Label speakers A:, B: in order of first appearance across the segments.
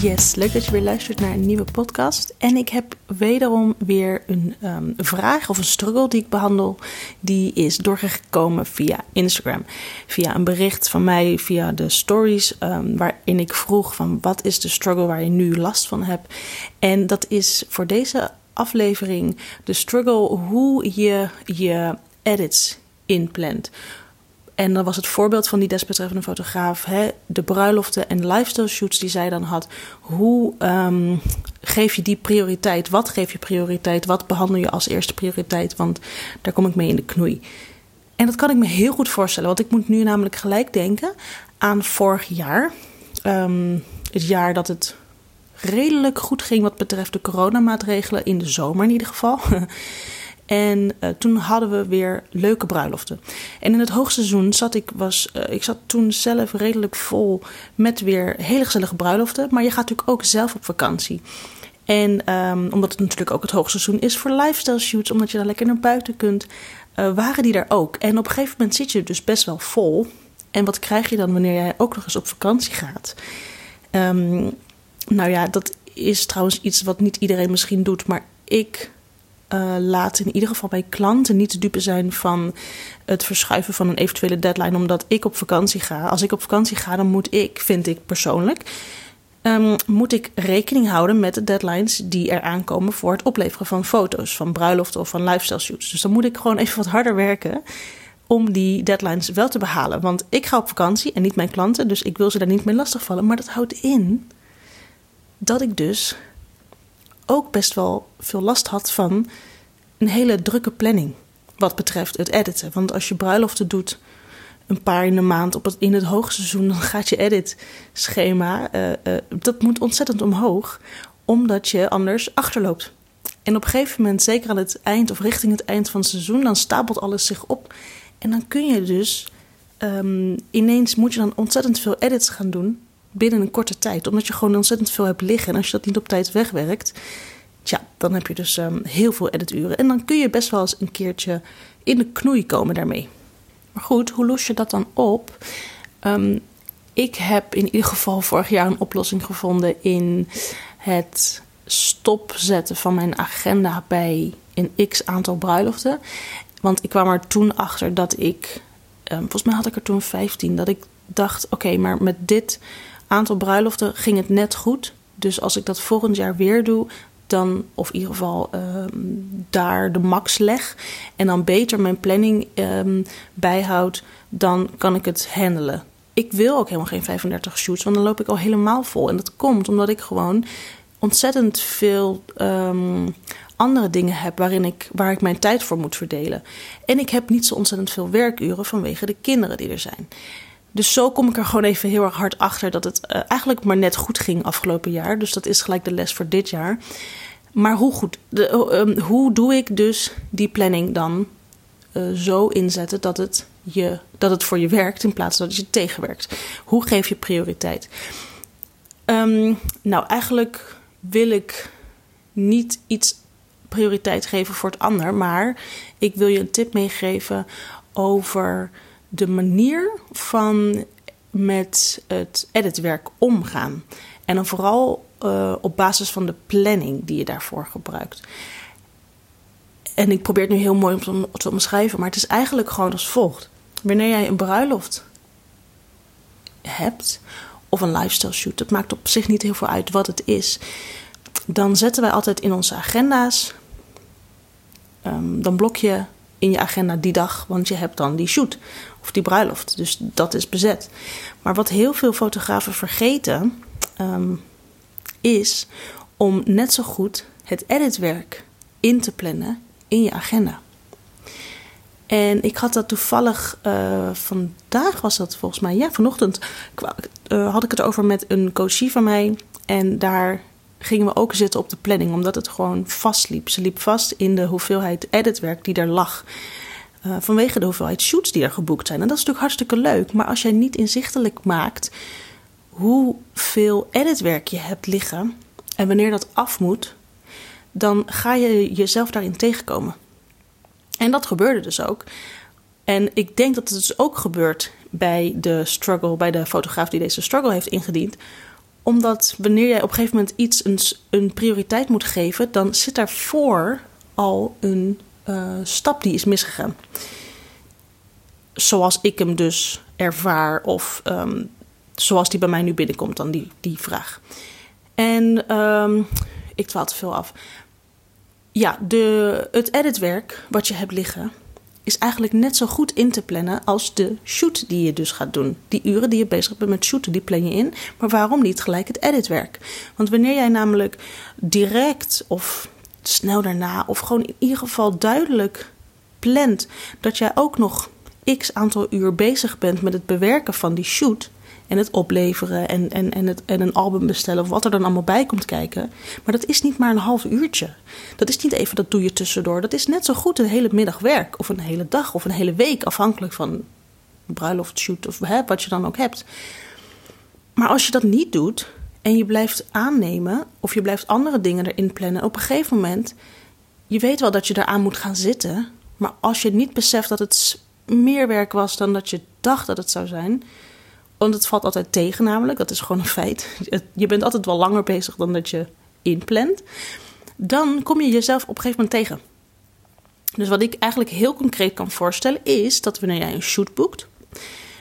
A: Yes, leuk dat je weer luistert naar een nieuwe podcast. En ik heb wederom weer een um, vraag of een struggle die ik behandel. Die is doorgekomen via Instagram. Via een bericht van mij via de stories. Um, waarin ik vroeg van wat is de struggle waar je nu last van hebt. En dat is voor deze aflevering de struggle hoe je je edits inplant. En dan was het voorbeeld van die desbetreffende fotograaf, hè, de bruiloften en lifestyle shoots die zij dan had. Hoe um, geef je die prioriteit? Wat geef je prioriteit? Wat behandel je als eerste prioriteit? Want daar kom ik mee in de knoei. En dat kan ik me heel goed voorstellen, want ik moet nu namelijk gelijk denken aan vorig jaar. Um, het jaar dat het redelijk goed ging wat betreft de coronamaatregelen, in de zomer in ieder geval. En uh, toen hadden we weer leuke bruiloften. En in het hoogseizoen zat ik, was, uh, ik zat toen zelf redelijk vol met weer hele gezellige bruiloften. Maar je gaat natuurlijk ook zelf op vakantie. En um, omdat het natuurlijk ook het hoogseizoen is voor lifestyle shoots, omdat je dan lekker naar buiten kunt, uh, waren die er ook. En op een gegeven moment zit je dus best wel vol. En wat krijg je dan wanneer jij ook nog eens op vakantie gaat? Um, nou ja, dat is trouwens iets wat niet iedereen misschien doet, maar ik uh, laat in ieder geval bij klanten niet te dupe zijn van het verschuiven van een eventuele deadline omdat ik op vakantie ga. Als ik op vakantie ga, dan moet ik, vind ik persoonlijk, um, moet ik rekening houden met de deadlines die er aankomen voor het opleveren van foto's, van bruiloften of van lifestyle shoots. Dus dan moet ik gewoon even wat harder werken om die deadlines wel te behalen. Want ik ga op vakantie en niet mijn klanten, dus ik wil ze daar niet mee lastigvallen. Maar dat houdt in dat ik dus ook best wel veel last had van een hele drukke planning. Wat betreft het editen. Want als je bruiloften doet een paar in de maand op het, in het hoogseizoen, dan gaat je edit-schema. Uh, dat moet ontzettend omhoog, omdat je anders achterloopt. En op een gegeven moment, zeker aan het eind of richting het eind van het seizoen, dan stapelt alles zich op. En dan kun je dus um, ineens moet je dan ontzettend veel edits gaan doen binnen een korte tijd. Omdat je gewoon ontzettend veel hebt liggen. En als je dat niet op tijd wegwerkt, tja, dan heb je dus um, heel veel edituren. En dan kun je best wel eens een keertje in de knoei komen daarmee. Maar goed, hoe los je dat dan op? Um, ik heb in ieder geval vorig jaar een oplossing gevonden in het stopzetten van mijn agenda bij een x aantal bruiloften. Want ik kwam er toen achter dat ik, um, volgens mij had ik er toen 15, dat ik dacht: oké, maar met dit aantal bruiloften ging het net goed. Dus als ik dat volgend jaar weer doe, dan, of in ieder geval um, daar de max leg en dan beter mijn planning um, bijhoud, dan kan ik het handelen. Ik wil ook helemaal geen 35 shoots, want dan loop ik al helemaal vol. En dat komt omdat ik gewoon ontzettend veel um, andere dingen heb waarin ik, waar ik mijn tijd voor moet verdelen. En ik heb niet zo ontzettend veel werkuren vanwege de kinderen die er zijn. Dus zo kom ik er gewoon even heel erg hard achter dat het uh, eigenlijk maar net goed ging afgelopen jaar. Dus dat is gelijk de les voor dit jaar. Maar hoe goed, de, uh, hoe doe ik dus die planning dan uh, zo inzetten dat het, je, dat het voor je werkt in plaats van dat het je tegenwerkt? Hoe geef je prioriteit? Um, nou, eigenlijk wil ik niet iets prioriteit geven voor het ander, maar ik wil je een tip meegeven over de manier van met het editwerk omgaan. En dan vooral uh, op basis van de planning die je daarvoor gebruikt. En ik probeer het nu heel mooi om te omschrijven, maar het is eigenlijk gewoon als volgt. Wanneer jij een bruiloft hebt, of een lifestyle shoot, het maakt op zich niet heel veel uit wat het is. Dan zetten wij altijd in onze agenda's. Um, dan blok je in je agenda die dag, want je hebt dan die shoot of die bruiloft. Dus dat is bezet. Maar wat heel veel fotografen vergeten, um, is om net zo goed het editwerk in te plannen in je agenda. En ik had dat toevallig uh, vandaag was dat volgens mij, ja, vanochtend uh, had ik het over met een coachie van mij. En daar gingen we ook zitten op de planning, omdat het gewoon vastliep. Ze liep vast in de hoeveelheid editwerk die er lag. Uh, vanwege de hoeveelheid shoots die er geboekt zijn. En dat is natuurlijk hartstikke leuk. Maar als jij niet inzichtelijk maakt hoeveel editwerk je hebt liggen en wanneer dat af moet, dan ga je jezelf daarin tegenkomen. En dat gebeurde dus ook. En ik denk dat het dus ook gebeurt bij de struggle, bij de fotograaf die deze struggle heeft ingediend omdat wanneer jij op een gegeven moment iets een, een prioriteit moet geven, dan zit daarvoor al een uh, stap die is misgegaan. Zoals ik hem dus ervaar, of um, zoals die bij mij nu binnenkomt, dan die, die vraag. En um, ik dwaal te veel af. Ja, de, het editwerk wat je hebt liggen, is eigenlijk net zo goed in te plannen als de shoot die je dus gaat doen. Die uren die je bezig bent met shooten, die plan je in. Maar waarom niet gelijk het editwerk? Want wanneer jij namelijk direct of snel daarna, of gewoon in ieder geval duidelijk plant dat jij ook nog x aantal uur bezig bent met het bewerken van die shoot, en het opleveren en, en, en, het, en een album bestellen of wat er dan allemaal bij komt kijken. Maar dat is niet maar een half uurtje. Dat is niet even, dat doe je tussendoor. Dat is net zo goed een hele middag werk of een hele dag of een hele week, afhankelijk van bruiloft, shoot of hè, wat je dan ook hebt. Maar als je dat niet doet en je blijft aannemen of je blijft andere dingen erin plannen, op een gegeven moment, je weet wel dat je eraan moet gaan zitten. Maar als je niet beseft dat het meer werk was dan dat je dacht dat het zou zijn, want het valt altijd tegen, namelijk. Dat is gewoon een feit. Je bent altijd wel langer bezig dan dat je inplant. Dan kom je jezelf op een gegeven moment tegen. Dus wat ik eigenlijk heel concreet kan voorstellen is dat wanneer jij een shoot boekt,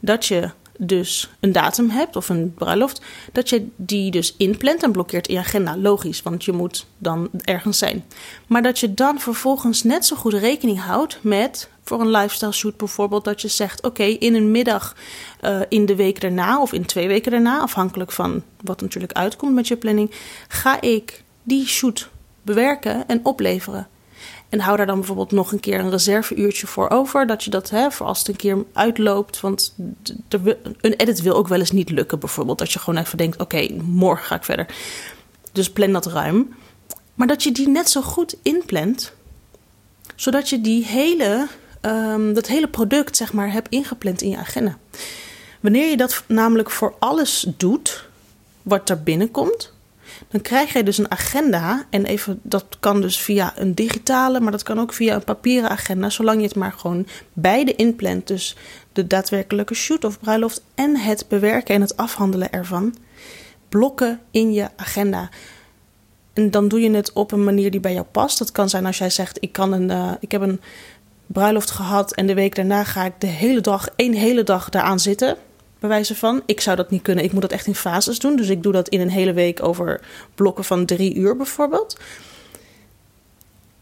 A: dat je dus een datum hebt of een bruiloft, dat je die dus inplant en blokkeert in je agenda. Logisch, want je moet dan ergens zijn. Maar dat je dan vervolgens net zo goed rekening houdt met voor een lifestyle shoot bijvoorbeeld, dat je zegt: Oké, in een middag uh, in de week daarna of in twee weken daarna, afhankelijk van wat natuurlijk uitkomt met je planning, ga ik die shoot bewerken en opleveren. En hou daar dan bijvoorbeeld nog een keer een reserveuurtje voor over. Dat je dat, hè, voor als het een keer uitloopt. Want een edit wil ook wel eens niet lukken, bijvoorbeeld. Dat je gewoon even denkt: oké, morgen ga ik verder. Dus plan dat ruim. Maar dat je die net zo goed inplant, zodat je die hele um, dat hele product zeg maar hebt ingepland in je agenda. Wanneer je dat namelijk voor alles doet wat er binnenkomt, dan krijg je dus een agenda. En even, dat kan dus via een digitale, maar dat kan ook via een papieren agenda, zolang je het maar gewoon beide inplant. Dus de daadwerkelijke shoot of bruiloft en het bewerken en het afhandelen ervan. Blokken in je agenda. En dan doe je het op een manier die bij jou past. Dat kan zijn als jij zegt: Ik, kan een, uh, ik heb een bruiloft gehad en de week daarna ga ik de hele dag, één hele dag daaraan zitten. Bij wijze van. Ik zou dat niet kunnen. Ik moet dat echt in fases doen. Dus ik doe dat in een hele week over blokken van drie uur bijvoorbeeld.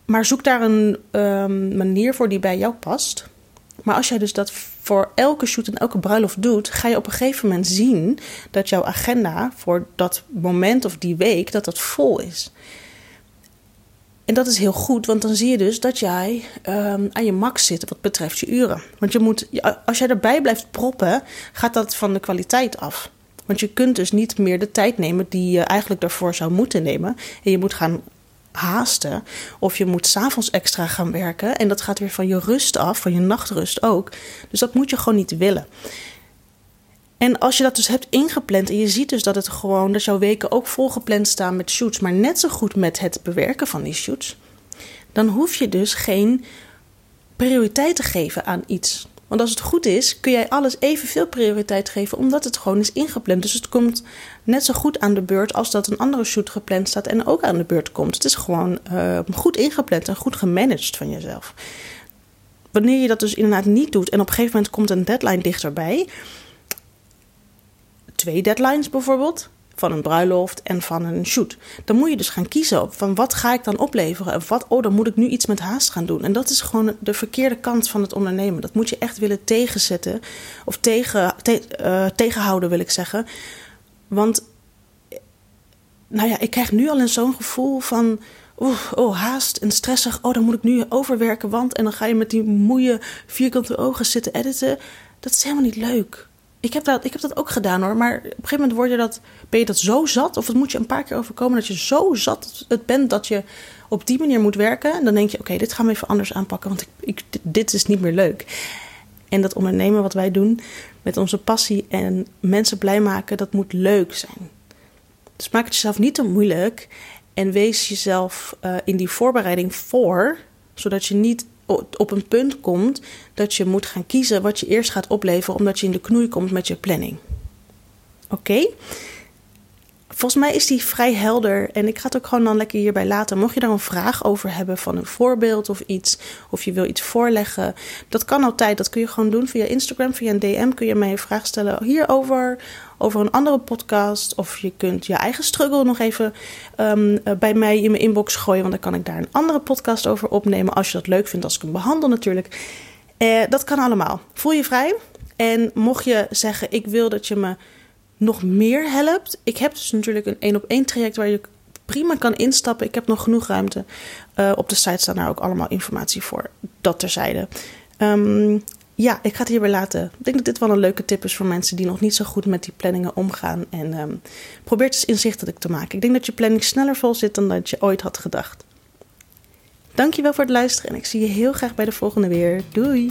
A: Maar zoek daar een um, manier voor die bij jou past. Maar als jij dus dat voor elke shoot en elke bruiloft doet, ga je op een gegeven moment zien dat jouw agenda voor dat moment of die week dat dat vol is. En dat is heel goed, want dan zie je dus dat jij um, aan je max zit wat betreft je uren. Want je moet, als jij erbij blijft proppen, gaat dat van de kwaliteit af. Want je kunt dus niet meer de tijd nemen die je eigenlijk daarvoor zou moeten nemen. En je moet gaan haasten. Of je moet s'avonds extra gaan werken. En dat gaat weer van je rust af, van je nachtrust ook. Dus dat moet je gewoon niet willen. En als je dat dus hebt ingepland en je ziet dus dat het gewoon, dat jouw weken ook volgepland staan met shoots, maar net zo goed met het bewerken van die shoots, dan hoef je dus geen prioriteit te geven aan iets. Want als het goed is, kun jij alles evenveel prioriteit geven, omdat het gewoon is ingepland. Dus het komt net zo goed aan de beurt als dat een andere shoot gepland staat en ook aan de beurt komt. Het is gewoon uh, goed ingepland en goed gemanaged van jezelf. Wanneer je dat dus inderdaad niet doet en op een gegeven moment komt een deadline dichterbij, twee deadlines bijvoorbeeld. Van een bruiloft en van een shoot. Dan moet je dus gaan kiezen op van wat ga ik dan opleveren. Of wat, oh, dan moet ik nu iets met haast gaan doen. En dat is gewoon de verkeerde kant van het ondernemen. Dat moet je echt willen tegenzetten. Of tegen, uh, tegenhouden, wil ik zeggen. Want, nou ja, ik krijg nu al zo'n gevoel van. Oh, oh, haast en stressig. Oh, dan moet ik nu overwerken, want... En dan ga je met die moeie vierkante ogen zitten editen. Dat is helemaal niet leuk ik heb, dat, ik heb dat ook gedaan hoor. Maar op een gegeven moment word je dat, ben je dat zo zat. Of het moet je een paar keer overkomen dat je zo zat het bent dat je op die manier moet werken. En dan denk je, oké, dit gaan we even anders aanpakken. Want ik, ik, dit is niet meer leuk. En dat ondernemen wat wij doen met onze passie en mensen blij maken, dat moet leuk zijn. Dus maak het jezelf niet te moeilijk. En wees jezelf uh, in die voorbereiding voor. Zodat je niet op een punt komt dat je moet gaan kiezen wat je eerst gaat opleveren, omdat je in de knoei komt met je planning. Oké? Volgens mij is die vrij helder. En ik ga het ook gewoon dan lekker hierbij laten. Mocht je daar een vraag over hebben van een voorbeeld of iets, of je wil iets voorleggen, dat kan altijd. Dat kun je gewoon doen via Instagram, via een DM. Kun je mij een vraag stellen hierover, over een andere podcast. Of je kunt je eigen struggle nog even um, bij mij in mijn inbox gooien. Want dan kan ik daar een andere podcast over opnemen. Als je dat leuk vindt, als ik hem behandel natuurlijk. Uh, dat kan allemaal. Voel je vrij. En mocht je zeggen, ik wil dat je me nog meer helpt. Ik heb dus natuurlijk een één op één traject waar je prima kan instappen. Ik heb nog genoeg ruimte. Uh, op de site staat daar ook allemaal informatie voor. Dat terzijde. Um, ja, ik ga het hierbij laten. Ik denk dat dit wel een leuke tip is voor mensen die nog niet zo goed met die planningen omgaan. En um, probeer het eens inzichtelijk te maken. Ik denk dat je planning sneller vol zit dan dat je ooit had gedacht. Dankjewel voor het luisteren en ik zie je heel graag bij de volgende weer. Doei!